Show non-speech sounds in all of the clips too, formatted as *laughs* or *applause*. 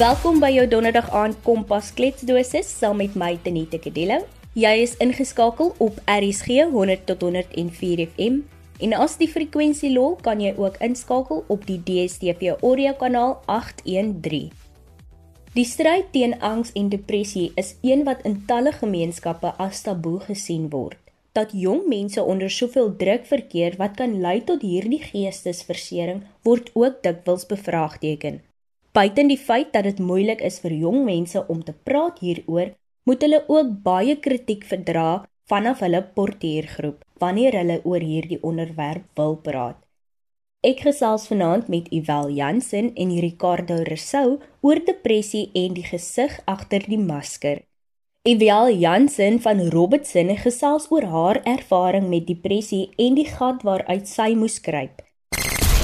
Welkom by jou donderdag aand Kompas kletsdosis saam met my Tenita Kadello. Jy is ingeskakel op RSG 100 tot 104 FM en as die frekwensie lol kan jy ook inskakel op die DSTV audio kanaal 813. Die stryd teen angs en depressie is een wat in talle gemeenskappe as taboe gesien word. Dat jong mense onder soveel druk verkeer wat kan lei tot hierdie geestesversering word ook dikwels bevraagteken. Buiten die feit dat dit moeilik is vir jong mense om te praat hieroor, moet hulle ook baie kritiek verdra vanaf hulle portiergroep wanneer hulle oor hierdie onderwerp wil praat. Ek gesels vanaand met Iwel Jansen en Ricardo Rousseau oor depressie en die gesig agter die masker. Iwel Jansen van Robertson gesels oor haar ervaring met depressie en die gat waaruit sy moes kruip.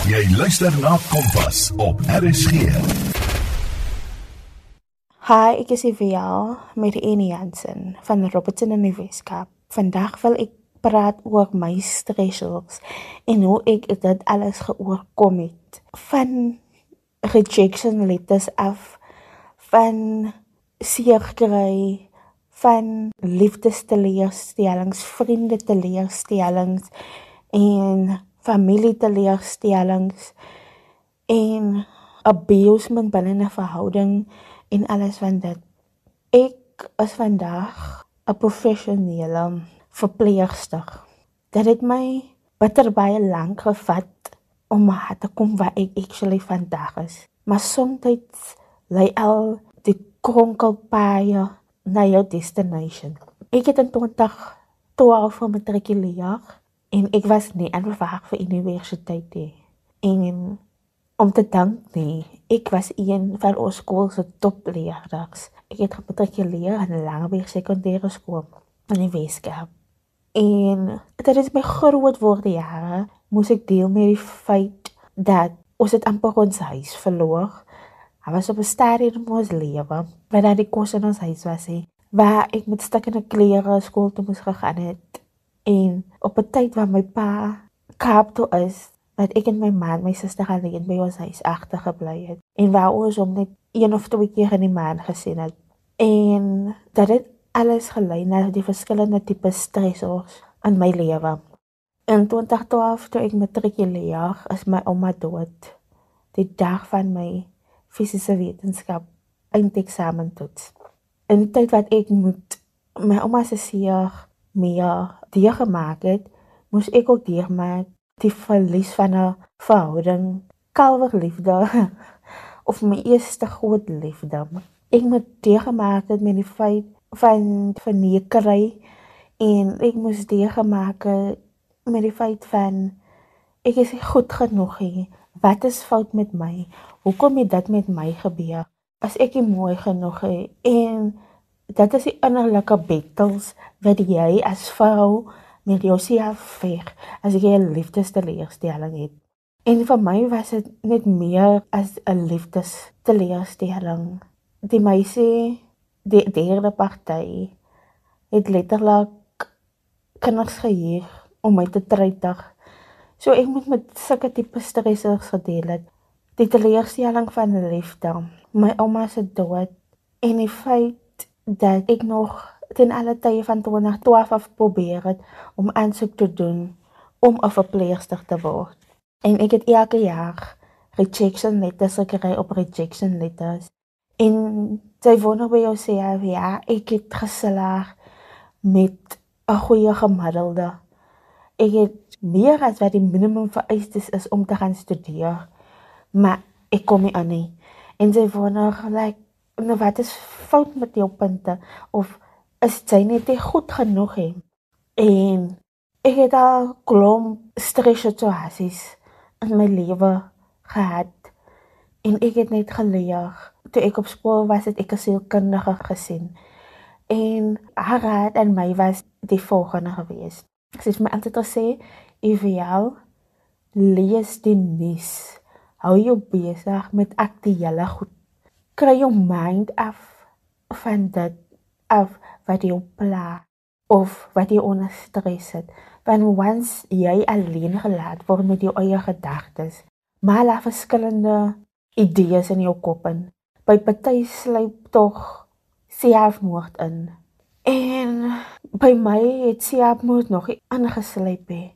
Jy luister na Kompas op RSG. Hi, ek is Evia met Enie Jansen van Robertson in die Weskaap. Vandag wil ek praat oor my stressors en hoe ek dit alles geoorkom het. Van rejection letters af, van seerkry, van liefdesteleurstellings, vriende teleurstellings en familieteleurstellings en abusement binne 'n verhouding en alles van dit. Ek is vandag 'n professionele verpleegster. Dit het my bitter baie lank gevat om te kom waar ek actually vandag is. Maar soms lê al die kronkelpaaie na jou destination. Ek het in 2012 gematrikuleer en ek was nie aanbevaar vir universiteit nie. En om te dank nie, ek was een van ons skool se topleerders. Ek het gematrikuleer aan Langeberg sekondêre skool in die Weskaap. En is my groot worde jare moes ek deel met die feit dat ons het amper ons huis verloor. Hy was op 'n stadium in ons lewe waar daar die kos in ons huis was, he, waar ek met stukkende klere skool toe moes gegaan het En op 'n tyd waar my pa Kaap toe is, wat ek en my man, my suster alleen by ons huis agter gebly het en waar ons hom net een of twee keer in die maand gesien het. En dat dit alles gelei na die verskillende tipe stressors in my lewe. In 2012 toe ek matrikuleer, is my ouma dood. Die dag van my fisiese wetenskap eindeksamen toets. In die tyd wat ek moet my ouma se seer meer deurgemaak het, moes ek ook deurmaak die verlies van 'n verhouding, kalverliefde *laughs* of my eerste groot liefde. Ek moet deurgemaak het met die feit van vernekery en ek moes deurgemaak het met die feit van ek is nie goed genoeg nie. Wat is fout met my? Hoekom het dit met my gebeur? As ek nie mooi genoeg is en dit is die innerlike battles wat jy as vrou met jouself veg as jy 'n liefdesteleurstelling het. En vir my was dit net meer as 'n liefdesteleurstelling. Die meisie, die derde party het letterlik kinders geheer om my te treitig. So ek moet met sulke tipe stressers gedeel het. Die teleurstelling van liefde, my ouma se dood en die feit dat ek nog ten alle tye van 2012 af probeer het om aansoek te doen om 'n verpleegster te word. En ek het elke jaar rejection letters gekry op rejection letters. En sy wonder by jou sê ja, ek het geslaag met 'n goeie gemiddelde. Ek het meer as wat die minimum vereistes is om te gaan studeer. Maar ek kom nie aan nie. En sy wonder like nou wat is fout met jou punte of is jy net nie goed genoeg nie. En ek het al klomp stressituasies in my lewe gehad. En ek het net geleer toe ek op skool was het ek 'n sielkundige gesien. En haar raad aan my was die volgende gewees. Sy het my altyd gesê ideaal lees die nuus. Hou jou besig met aktuelle goed. Kry jou mind af van dit af wat jou pla of wat jy onder stres het. Want once jy alleen gelaat word met jou eie gedagtes, maar daar verskillende idees in jou kop in, by party sluip tog selfmoord in. En by my het selfmoord nog nie aangesluip nie.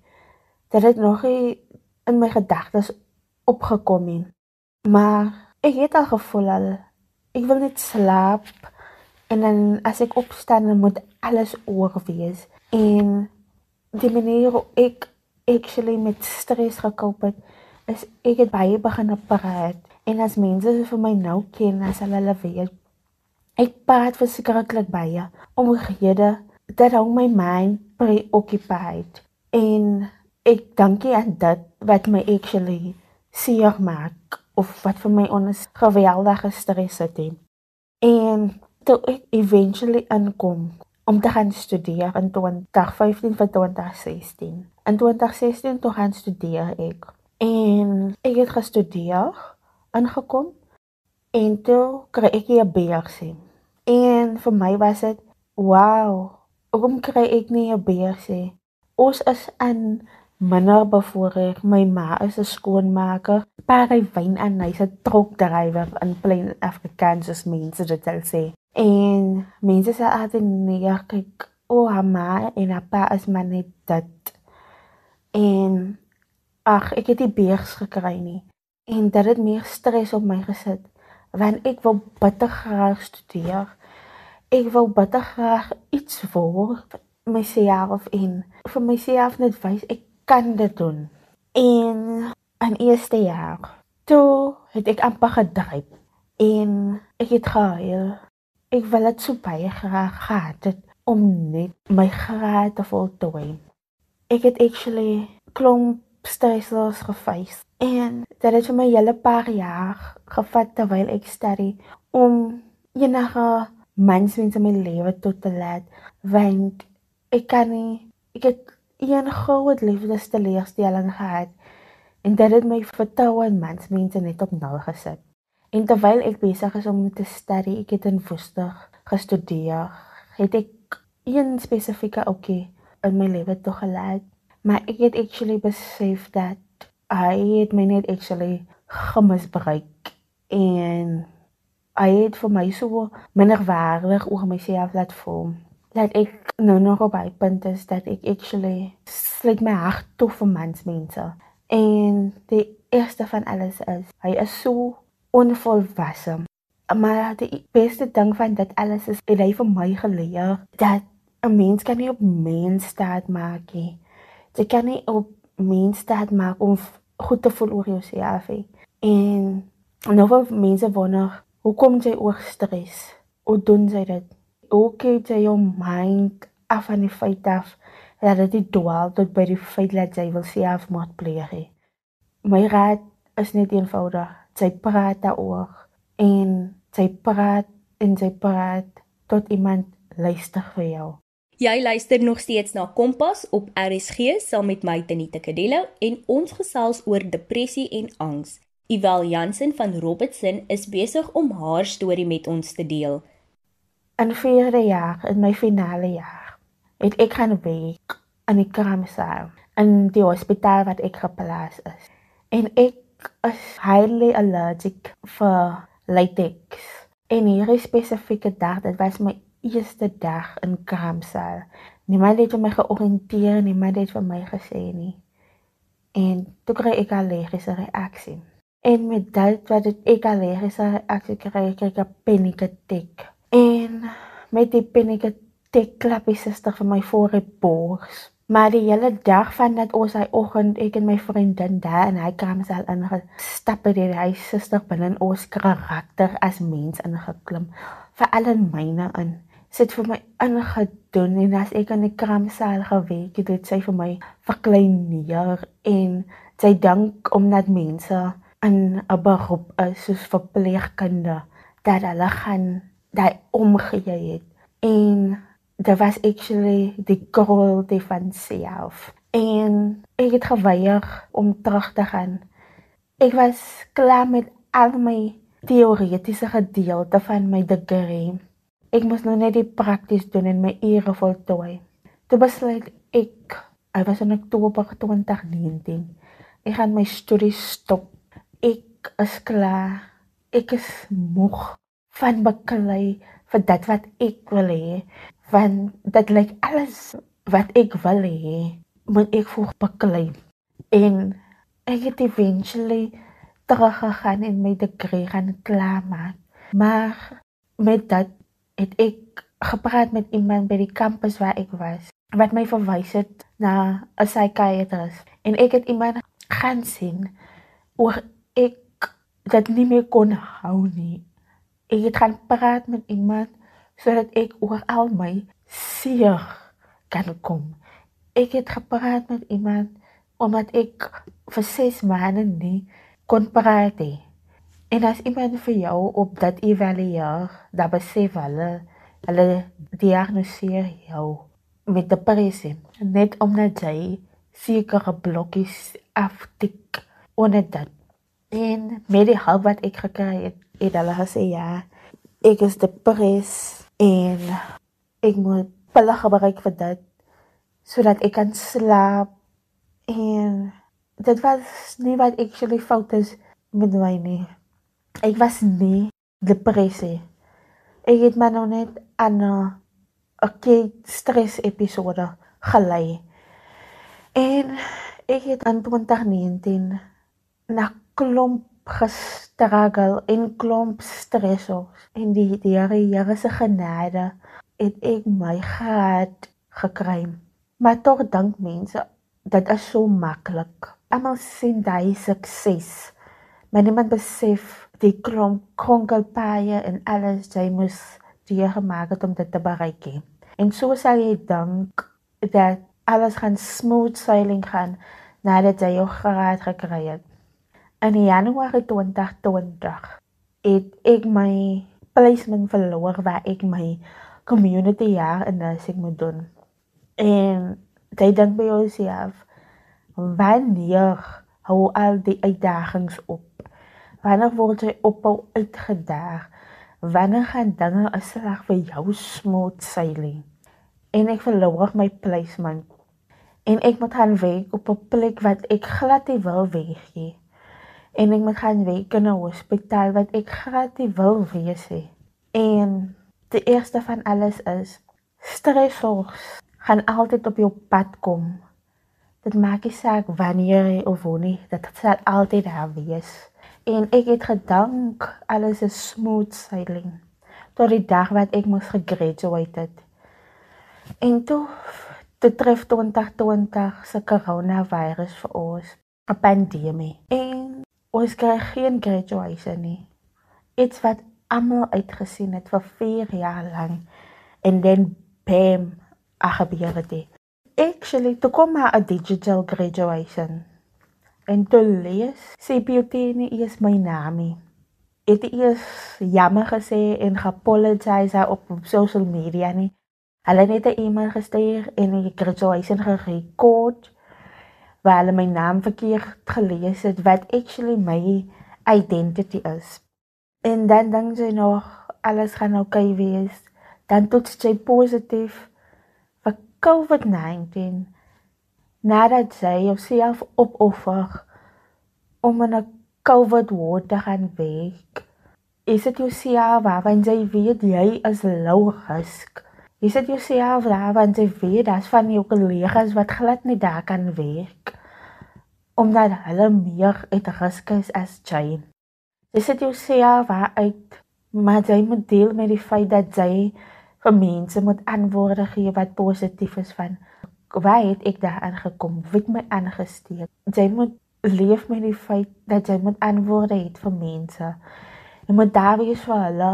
Dit het nog nie in my gedagtes opgekom nie. Maar ek het al gevoel al ek wil net slaap en dan as ek opstaan dan moet alles oor wees. En die manier hoe ek actually met stres gekoop het is ek het baie begin praat. En as mense vir my nou ken as hulle hulle weet. Ek praat verskriklik baie. Omgehede dat hou my mind preoccupied. En ek dankie aan dit wat my actually seer maak of wat vir my ons geweldige stres het. En toe ek eventually aankom om te gaan studeer in 2015 vir 2016. In 2016 toe gaan studeer ek. En ek het gestudeer, aangekom en toe kry ek 'n BSc. En vir my was dit wow, hoekom kry ek nie 'n BSc? Ons is in minder bevoorreg. My ma is 'n skoonmaker, pa ry wyn en hy's 'n trokdrywer in plain Afrikaans as mense dit sal sê. En mense sê altyd nee, kyk, o, oh, ma en pa is maar net dit. En ag, ek het die beers gekry nie. En dit het meer stres op my gesit want ek wou bitter graag studeer. Ek wou bitter graag iets word myself in vir myself net wys ek kan dit doen. En in eerste jaar, toe het ek amper gedryf en ek het gehuil. Ek wil dit so baie graag gehad het om net my graad te voltooi. Ek het actually klomp stresses gefees en dit het vir my hele paar jaar gevat terwyl ek studie om enige mens in my lewe tot te laat want ek kan nie ek het een groot liefdesteleurstelling gehad en dit het my vertroue in mensmense net op nul gesit. En terwyl ek besig is om te studie, ek het in Woester gestudeer, het ek een spesifieke ouetjie in my lewe toegelaat, maar ek het actually besef dat hy het my net actually gemisbruik en hy het vir my so minderwaardig oor myself laat voel. Dat ek nou nog op by punt is dat ek actually sluit my hart toe vir mensmense. En die eerste van alles is hy is so onvolwasse. Maar die beste ding van dit alles is hy het vir my geleer dat 'n mens kan nie op mens staat maak nie. Jy kan nie op mens staat maak om goed te voel oor jouself nie. En nou vir mense wonder, hoekom jy oor stres? Hoe doen jy dit? hoe kyk jy jou mind af van die feit af dat dit nie dwaal tot by die feit dat jy wil selfmoord pleeg nie. My raad is net eenvoudig, jy praat daaroor en jy praat en jy praat tot iemand luister vir jou. Jy luister nog steeds na Kompas op RSG saam met my Tenita Kadello en ons gesels oor depressie en angs. Iwel Jansen van Robertson is besig om haar storie met ons te deel in vierde jaar in my finale jaar het ek gaan werk in die kraamsaal in die hospitaal wat ek geplaas is en ek highly allergic vir latex. En hierdie spesifieke dag dit was my eerste dag in kraamsaal niemand het my georiënteer niemand het vir my gesê nie. En toe kry ek allergiese reaksie. En met dit wat ek allergiese reaksie kry ek 'n panic attack. En met die pennike tek klappie suster vir my voor die bors. Maar die hele dag van dat ons hy oggend ek en my vriendin daar en hy kom sel in gestap by die huis suster binne ons karakter as mens ingeklim. Vir al en myne in sit vir my ingedoen en as ek in die kramsaal gewerk het, het sy vir my verkleineer en sy dank omdat mense in 'n beroep is soos verpleegkunde dat hulle gaan daai omgegee het en dit was actually die cruelty van self en ek het geweier om terug te gaan. Ek was klaar met al my teoretiese gedeelte van my degree. Ek moes nou net die prakties doen en my ure voltooi. Toe besluit ek I was in Oktober 2019 ek gaan my studie stop. Ek is klaar. Ek is moeg van baklei vir dit wat ek wil hê. Want dit lyk alles wat ek wil hê, moet ek voor baklei. En ek het eventually teruggegaan en my degree gaan klaarmaak. Maar met dat het ek gepraat met iemand by die kampus waar ek was wat my verwys het na 'n psychiatrist en ek het iemand gaan sien oor ek dit nie meer kon hou nie. Ek het gaan praat met iemand sodat ek oor al my seer kan kom. Ek het gepraat met iemand omdat ek vir 6 maande nie kon praat nie. En as iemand vir jou op dat evalueer, dan besef hulle hulle diagnoseer jou met depressie net omdat jy sekere blokkies aftik onder dit. En met die hulp wat ek gekry het, het hulle gesê ja, ek is depressief en ek moet pille gebruik vir dit sodat ek kan slaap en dit was nie wat actually fout is met my nie. Ek was nie depressie. Ek het maar nou net aan 'n akute stres episode gelei. En ek het aan 2019 na klomp gestruggle en klomp stressors en die Here Here se genade het ek my gehad gekry. Maar tog dink mense dit is so maklik. Almal sien daai sukses. Maar niemand besef die klomp kronkelpaaie en alles jy moes deurgemaak het om dit te bereik. He. En so sal jy dink dat alles gaan smooth sailing gaan nadat jy jou graad gekry het. In Januarie 2020 het ek my placement verloor waar ek my community jaar in nursing moet doen. En jy dink by jouself wanneer hou al die uitdagings op? Wanneer word jy ophou uitgedaag? Wanneer gaan dinge 'n slag vir jou smooth sailing? En ek verloor my placement. En ek moet gaan werk op 'n plek wat ek glad nie wil wees nie. En ek moet gaan werk in 'n hospitaal wat ek glad nie wil wees nie. En die eerste van alles is stressors gaan altyd op jou pad kom. Dit maak nie saak wanneer of wanneer, dit sal altyd daar wees. En ek het gedank alles is smooth sailing tot die dag wat ek moes gegraduate het. En toe te tref 2020 se coronavirus vir ons 'n pandemie. En ons kry geen graduation nie. Iets wat almal uitgesien het vir 4 jaar lank en dan bam, ag gebeur dit. Actually, toe kom maar 'n digital graduation en te lees sê Piotini is my naam nie. Het eers jammer gesê en geapologize op social media nie. Hulle het net 'n e-mail gestuur en ek graduation gerekord waar hulle my naam verkeerd gelees het wat actually my identity is. En dan dink jy nog alles gaan oukei okay wees. Dan toets jy positief vir COVID-19 nadat sy jouself opoffer om in 'n COVID ward te gaan werk. Is dit jouself waarvan jy weet jy is low risk? Is dit jouself waarvan jy weet dat van jou kollegas wat glad nie daar kan werk omdat hulle meer uit risk is as jy? Is dit jouself waaruit maar jy moet deel met die feit dat jy vir mense moet antwoorde gee wat positief is van waar het ek daar aangekom? Wie het my aangesteek? Jy moet leef met die feit dat jy moet antwoorde het vir mense. Jy moet daar wees vir hulle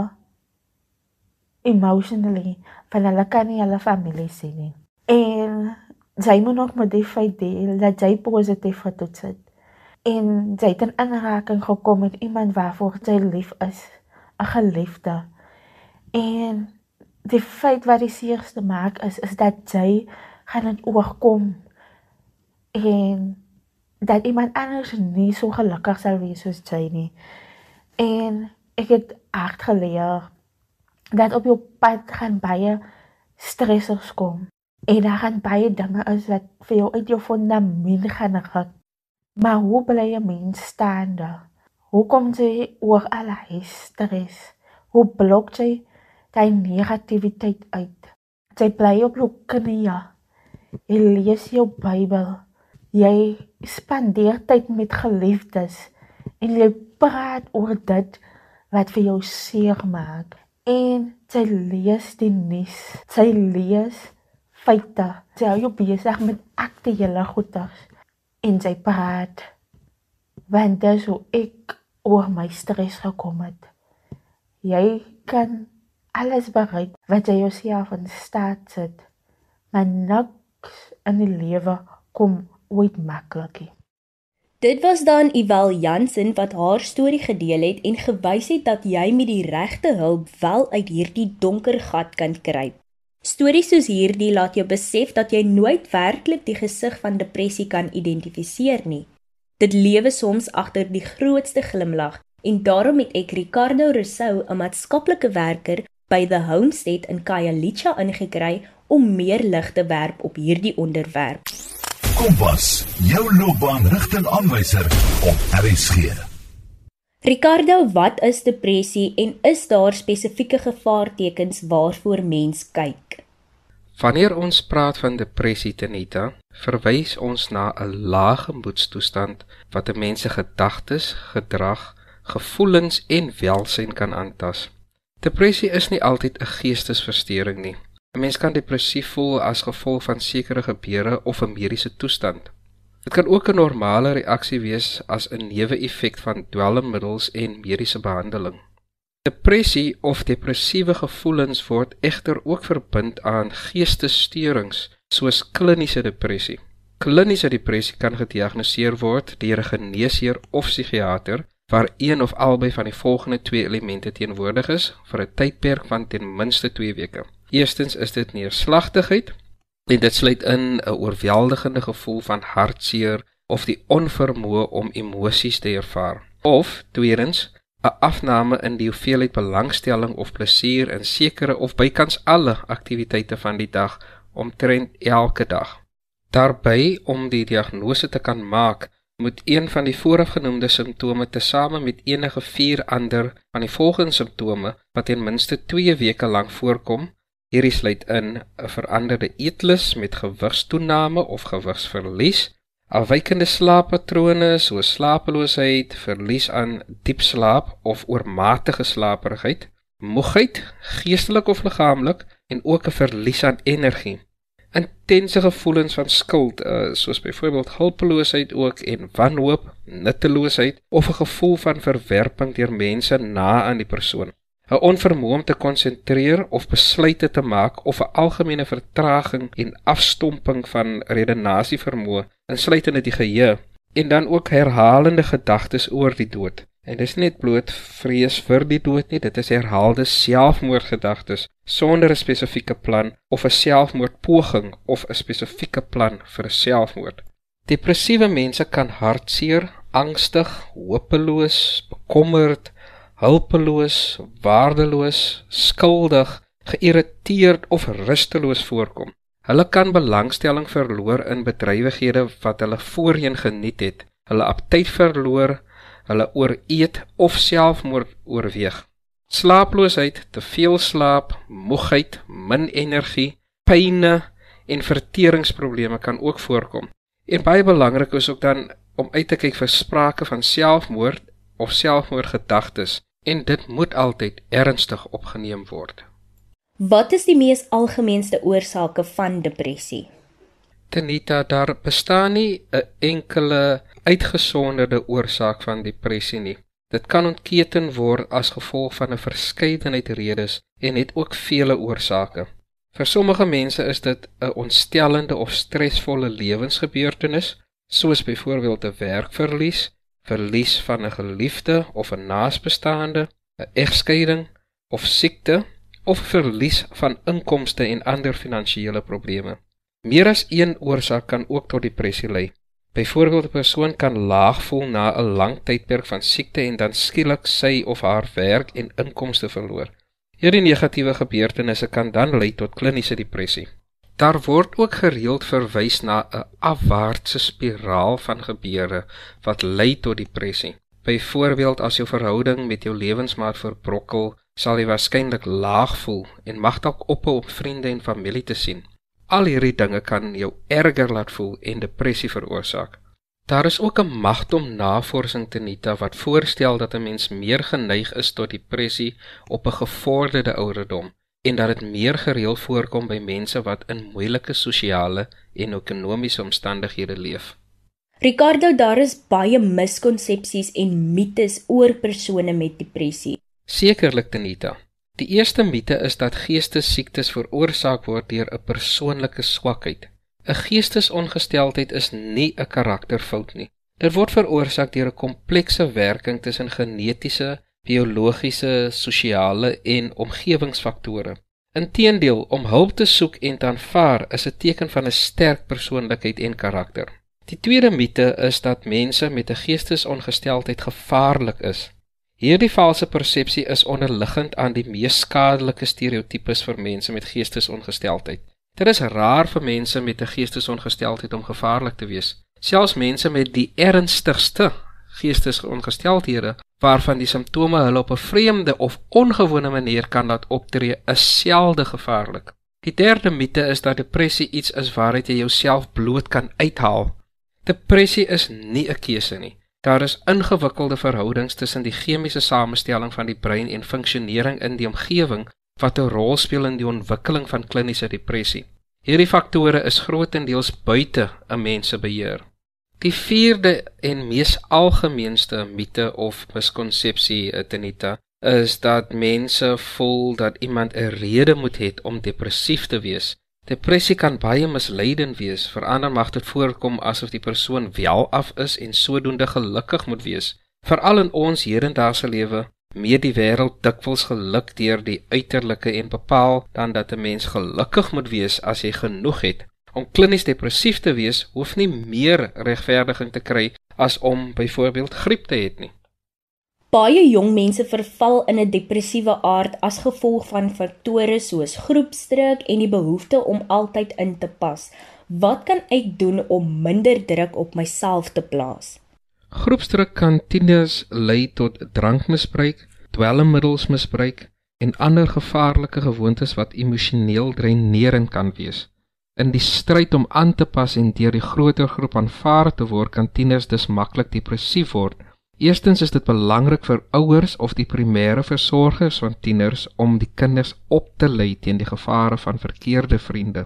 emotionally, van hulle kan nie hulle familie sien nie. En jy moet nog met die feit deel dat jy positief getoets het. En jy het in aanraking gekom met iemand waarvoor jy lief is, 'n geliefde. En die feit wat die seerste maak is is dat jy gaan dit oorkom en dat iemand anders nie so gelukkig sal wees soos jy nie. En ek het hard geleer dat op jou pad gaan baie stressors kom. En daar gaan baie dinge is wat vir jou uit jou fondament gaan ruk. Maar hoe bly jy mens staande? Hoe kom jy oor al die stress? Hoe blok jy daai negativiteit uit? Jy bly op jou knieë. Jy lees jou Bybel. Jy spandeer tyd met geliefdes en jy praat oor dit wat vir jou seer maak. En jy lees die nuus. Jy lees feite. Jy hou jou besig met aktuele goeders en jy praat. Want dit is hoe ek oor my stres gekom het. Jy kan alles bereik wat jy jouself in staat sit. Maar niks in die lewe kom ooit maklik nie. Dit was dan Iwel Jansen wat haar storie gedeel het en gewys het dat jy met die regte hulp wel uit hierdie donker gat kan kruip. Stories soos hierdie laat jou besef dat jy nooit werklik die gesig van depressie kan identifiseer nie. Dit lewe soms agter die grootste glimlag en daarom het ek Ricardo Rousseau, 'n maatskaplike werker by The Homestead in Khayelitsha ingekry om meer lig te werp op hierdie onderwerp. Kompas, jou loopbaanrigtingaanwyser op RSG. Ricardo, wat is depressie en is daar spesifieke gevaartekens waarvoor mens kyk? Wanneer ons praat van depressie tenita, verwys ons na 'n lae gemoedstoestand wat 'n mens se gedagtes, gedrag, gevoelens en welsyn kan aantas. Depressie is nie altyd 'n geestesversteuring nie. 'n Mens kan depressief voel as gevolg van sekere gebeure of 'n mediese toestand. Dit kan ook 'n normale reaksie wees as 'n neeweffek van dwelmmiddels en mediese behandeling. Depressie of depressiewe gevoelens word egter ook verbind aan geestessteurings soos kliniese depressie. Kliniese depressie kan gediagnoseer word deur 'n geneesheer of psigiater waar een of albei van die volgende twee elemente teenwoordig is vir 'n tydperk van ten minste 2 weke. Eerstens is dit neerslagtigheid en dit sluit in 'n oorweldigende gevoel van hartseer of die onvermoë om emosies te ervaar. Of tweedens 'n afname in die hoeveelheid belangstelling of plesier in sekere of bykans alle aktiwiteite van die dag omtrent elke dag. Daarby om die diagnose te kan maak, moet een van die voorafgenoemde simptome tesame met enige vier ander van die volgende simptome wat ten minste 2 weke lank voorkom, hierdie sluit in 'n veranderde eetlus met gewigstoename of gewigsverlies, afwykende slaappatrone soos slapeloosheid, verlies aan diep slaap of oormatige slaperigheid, moegheid, geestelik of liggaamlik en ook 'n verlies aan energie intense gevoelens van skuld, uh, soos byvoorbeeld hulpeloosheid ook en wanhoop, nutteloosheid of 'n gevoel van verwerping deur mense na aan die persoon. 'n Onvermoë om te konsentreer of besluite te maak of 'n algemene vertraging en afstomping van redenasievermoë, insluitende die geheue, en dan ook herhalende gedagtes oor die dood. En dis net bloot vrees vir die dood nie, dit is herhaalde selfmoordgedagtes sonder 'n spesifieke plan of 'n selfmoordpoging of 'n spesifieke plan vir 'n selfmoord. Depressiewe mense kan hartseer, angstig, hopeloos, bekommerd, hulpeloos, waardeloos, skuldig, geïrriteerd of rusteloos voorkom. Hulle kan belangstelling verloor in bedrywighede wat hulle voorheen geniet het, hulle aptyt verloor, hulle ooreet of selfmoord oorweeg. Slaaploosheid, te veel slaap, moegheid, min energie, pyne en verteringsprobleme kan ook voorkom. En baie belangrik is ook dan om uit te kyk vir sprake van selfmoord of selfmoordgedagtes en dit moet altyd ernstig opgeneem word. Wat is die mees algemeenste oorsake van depressie? Tenita daar bestaan nie 'n enkele uitgesonderde oorsaak van depressie nie. Dit kan ontketen word as gevolg van 'n verskeidenheid redes en het ook vele oorsake. Vir sommige mense is dit 'n ontstellende of stresvolle lewensgebeurtenis, soos byvoorbeeld 'n werkverlies, verlies van 'n geliefde of 'n naasbestaande, 'n egskeiding of siekte of verlies van inkomste en ander finansiële probleme. Meer as een oorsaak kan ook tot depressie lei. Byvoorbeeld 'n persoon kan laag voel na 'n lang tydperk van siekte en dan skielik sy of haar werk en inkomste verloor. Hierdie negatiewe gebeurtenisse kan dan lei tot kliniese depressie. Daar word ook gereeld verwys na 'n afwaartse spiraal van gebeure wat lei tot depressie. Byvoorbeeld as jou verhouding met jou lewensmaat verbrokkel, sal jy waarskynlik laag voel en mag dalk ophou om vriende en familie te sien. Al hierdie dinge kan jou erger laat voel en depressie veroorsaak. Daar is ook 'n magtom navorsing tenita wat voorstel dat 'n mens meer geneig is tot depressie op 'n gevorderde ouderdom en dat dit meer gereeld voorkom by mense wat in moeilike sosiale en ekonomiese omstandighede leef. Ricardo, daar is baie miskonsepsies en mites oor persone met depressie. Sekerlik Tenita. Die eerste mite is dat geestesiektes veroorsaak word deur 'n persoonlike swakheid. 'n Geestesongesteldheid is nie 'n karakterfout nie. Dit word veroorsaak deur 'n komplekse werking tussen genetiese, biologiese, sosiale en omgewingsfaktore. Inteendeel, om hulp te soek en te aanvaar is 'n teken van 'n sterk persoonlikheid en karakter. Die tweede mite is dat mense met 'n geestesongesteldheid gevaarlik is. Hierdie valse persepsie is onderliggend aan die mees skadelike stereotypes vir mense met geestesongesteldheid. Dit is raar vir mense met 'n geestesongesteldheid om gevaarlik te wees. Selfs mense met die ernstigste geestesongesteldhede waarvan die simptome hulle op 'n vreemde of ongewone manier kan laat optree, is selde gevaarlik. Die derde mite is dat depressie iets is waaruit jy jouself bloot kan uithaal. Depressie is nie 'n keuse nie. Daar is ingewikkelde verhoudings tussen die chemiese samestelling van die brein en funksionering in die omgewing wat 'n rol speel in die ontwikkeling van kliniese depressie. Hierdie faktore is grootendeels buite 'n mens se beheer. Die vierde en mees algemeenste mite of miskonsepsie, Tenita, is dat mense voel dat iemand 'n rede moet hê om depressief te wees Depressie kan baie misleidend wees. Verander mag dit voorkom asof die persoon wel af is en sodoende gelukkig moet wees. Veral in ons hedendaagse lewe meet die wêreld dikwels geluk deur die uiterlike en bepaal dan dat 'n mens gelukkig moet wees as jy genoeg het. Om klinies depressief te wees, hoef nie meer regverdiging te kry as om byvoorbeeld griep te hê nie. Baie jong mense verval in 'n depressiewe aard as gevolg van faktore soos groepsdruk en die behoefte om altyd in te pas. Wat kan ek doen om minder druk op myself te plaas? Groepsdruk kan tieners lei tot drankmisbruik, dwelmmiddelsmisbruik en ander gevaarlike gewoontes wat emosioneel dreinerend kan wees. In die stryd om aan te pas en deur die groter groep aanvaar te word, kan tieners dus maklik depressief word Eerstens is dit belangrik vir ouers of die primêre versorgers van tieners om die kinders op te lei teen die gevare van verkeerde vriende.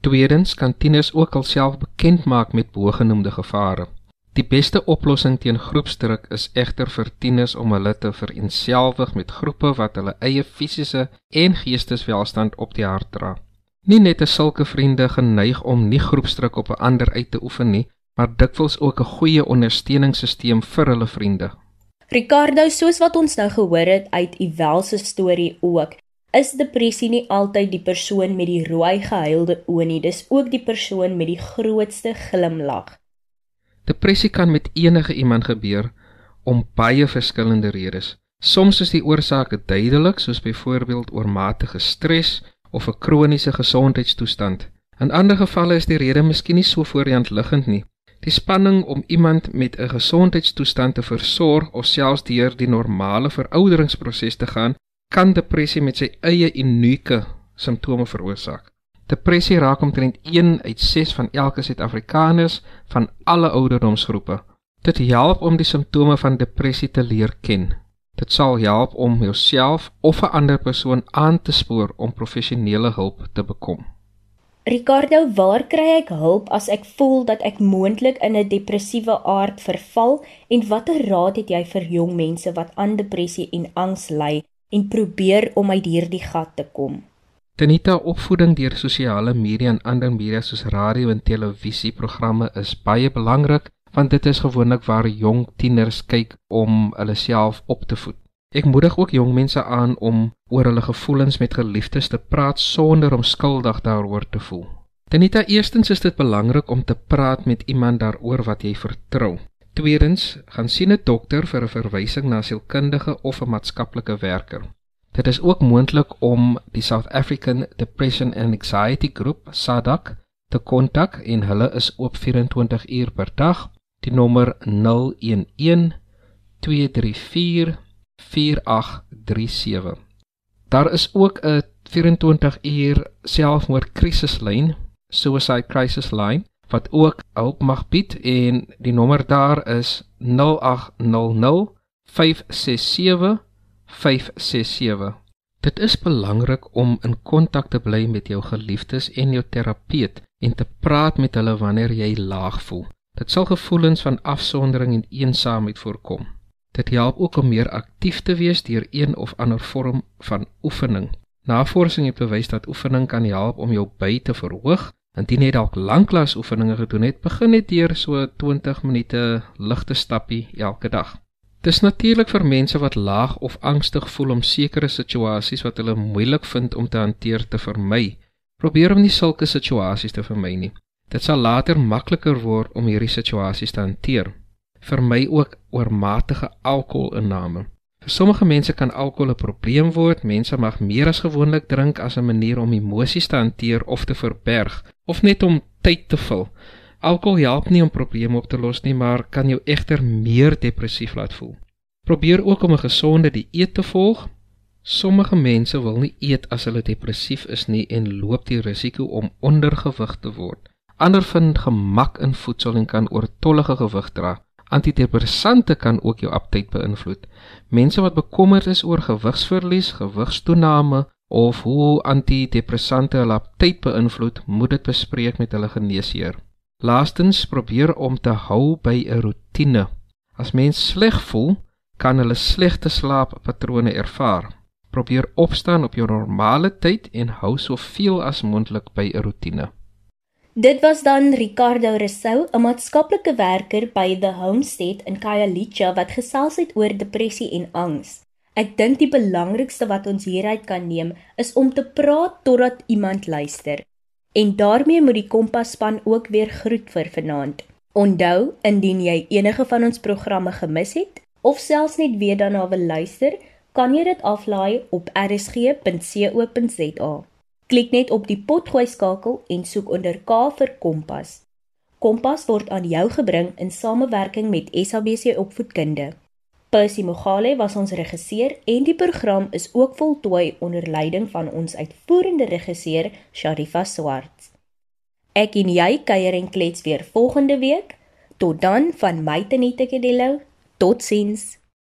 Tweedens kan tieners ook alself bekend maak met bogenoemde gevare. Die beste oplossing teen groepsdruk is egter vir tieners om hulle te vereensgewig met groepe wat hulle eie fisiese en geesteswelstand op die hart dra. Nie net is sulke vriende geneig om nie groepsdruk op 'n ander uit te oefen nie, maar dikwels ook 'n goeie ondersteuningssisteem vir hulle vriende. Ricardo, soos wat ons nou gehoor het uit u welse storie ook, is depressie nie altyd die persoon met die rooi gehuilde oë nie, dis ook die persoon met die grootste glimlag. Depressie kan met enige iemand gebeur om baie verskillende redes. Soms is die oorsake duidelik, soos byvoorbeeld oormatige stres of 'n kroniese gesondheidstoestand. In ander gevalle is die rede miskien nie so voorhand liggend nie. Die spanning om iemand met 'n gesondheidstoestand te versorg of selfs deur die normale verouderingsproses te gaan, kan depressie met sy eie unieke simptome veroorsaak. Depressie raak omtrent 1 uit 6 van elke Suid-Afrikaners van alle ouderdomsgroepe. Dit help om die simptome van depressie te leer ken. Dit sal help om jouself of 'n ander persoon aan te spoor om professionele hulp te bekom. Ricardo, waar kry ek hulp as ek voel dat ek moontlik in 'n depressiewe aard verval en watter raad het jy vir jong mense wat aan depressie en angs ly en probeer om uit hierdie gat te kom? Tenita opvoeding deur sosiale media en ander media soos radio en televisieprogramme is baie belangrik want dit is gewoonlik waar jong tieners kyk om hulle self op te voed. Ek moedig ook jong mense aan om oor hulle gevoelens met geliefdes te praat sonder om skuldig daaroor te voel. Tenita, eerstens is dit belangrik om te praat met iemand daaroor wat jy vertrou. Tweedens, gaan sien 'n dokter vir 'n verwysing na 'n sielkundige of 'n maatskaplike werker. Dit is ook moontlik om die South African Depression and Anxiety Group, SADAG, te kontak en hulle is oop 24 uur per dag. Die nommer 011 234 4837 Daar is ook 'n 24 uur selfmoordkrisislyn, suicide crisis line, wat ook hulp mag bied en die nommer daar is 0800 567 567. Dit is belangrik om in kontak te bly met jou geliefdes en jou terapeut en te praat met hulle wanneer jy laag voel. Dit sal gevoelens van afsondering en eensaamheid voorkom. Dit help ook om meer aktief te wees deur een of ander vorm van oefening. Navorsing het bewys dat oefening kan help om jou by te verhoog. Indien jy dalk lanklaas oefeninge gedoen het, begin net deur so 20 minute ligte stappie elke dag. Dis natuurlik vir mense wat laag of angstig voel om sekere situasies wat hulle moeilik vind om te hanteer te vermy. Probeer om nie sulke situasies te vermy nie. Dit sal later makliker word om hierdie situasies te hanteer. Vermy ook oormatige alkoholinname. Vir sommige mense kan alkohol 'n probleem word. Mense mag meer as gewoonlik drink as 'n manier om emosies te hanteer of te verberg of net om tyd te vul. Alkohol help nie om probleme op te los nie, maar kan jou egter meer depressief laat voel. Probeer ook om 'n gesonde dieet te volg. Sommige mense wil nie eet as hulle depressief is nie en loop die risiko om ondergewig te word. Ander vind gemak in voedsel en kan oortollige gewig dra. Antidepressante kan ook jou aptyt beïnvloed. Mense wat bekommerd is oor gewigsverlies, gewigstoename of hoe antidepressante hulle aptyt beïnvloed, moet dit bespreek met hulle geneesheer. Laastens, probeer om te hou by 'n rotine. As mens sleg voel, kan hulle slegte slaappatrone ervaar. Probeer opstaan op jou normale tyd en hou soveel as moontlik by 'n rotine. Dit was dan Ricardo Resou, 'n maatskaplike werker by The Homestead in Khayelitsha wat gesels het oor depressie en angs. Ek dink die belangrikste wat ons hieruit kan neem is om te praat totdat iemand luister. En daarmee moet die Kompas-span ook weer groet vir vanaand. Onthou, indien jy enige van ons programme gemis het of selfs net weer daarna wil luister, kan jy dit aflaai op rsg.co.za. Klik net op die potgooi skakel en soek onder K vir Kompas. Kompas word aan jou gebring in samewerking met SABC Opvoedkunde. Percy Mogale was ons regisseur en die program is ook voltooi onder leiding van ons uitvoerende regisseur Sharifa Swart. Ek en jy kuier en klets weer volgende week. Tot dan van my Tenette Kedello. Totsiens.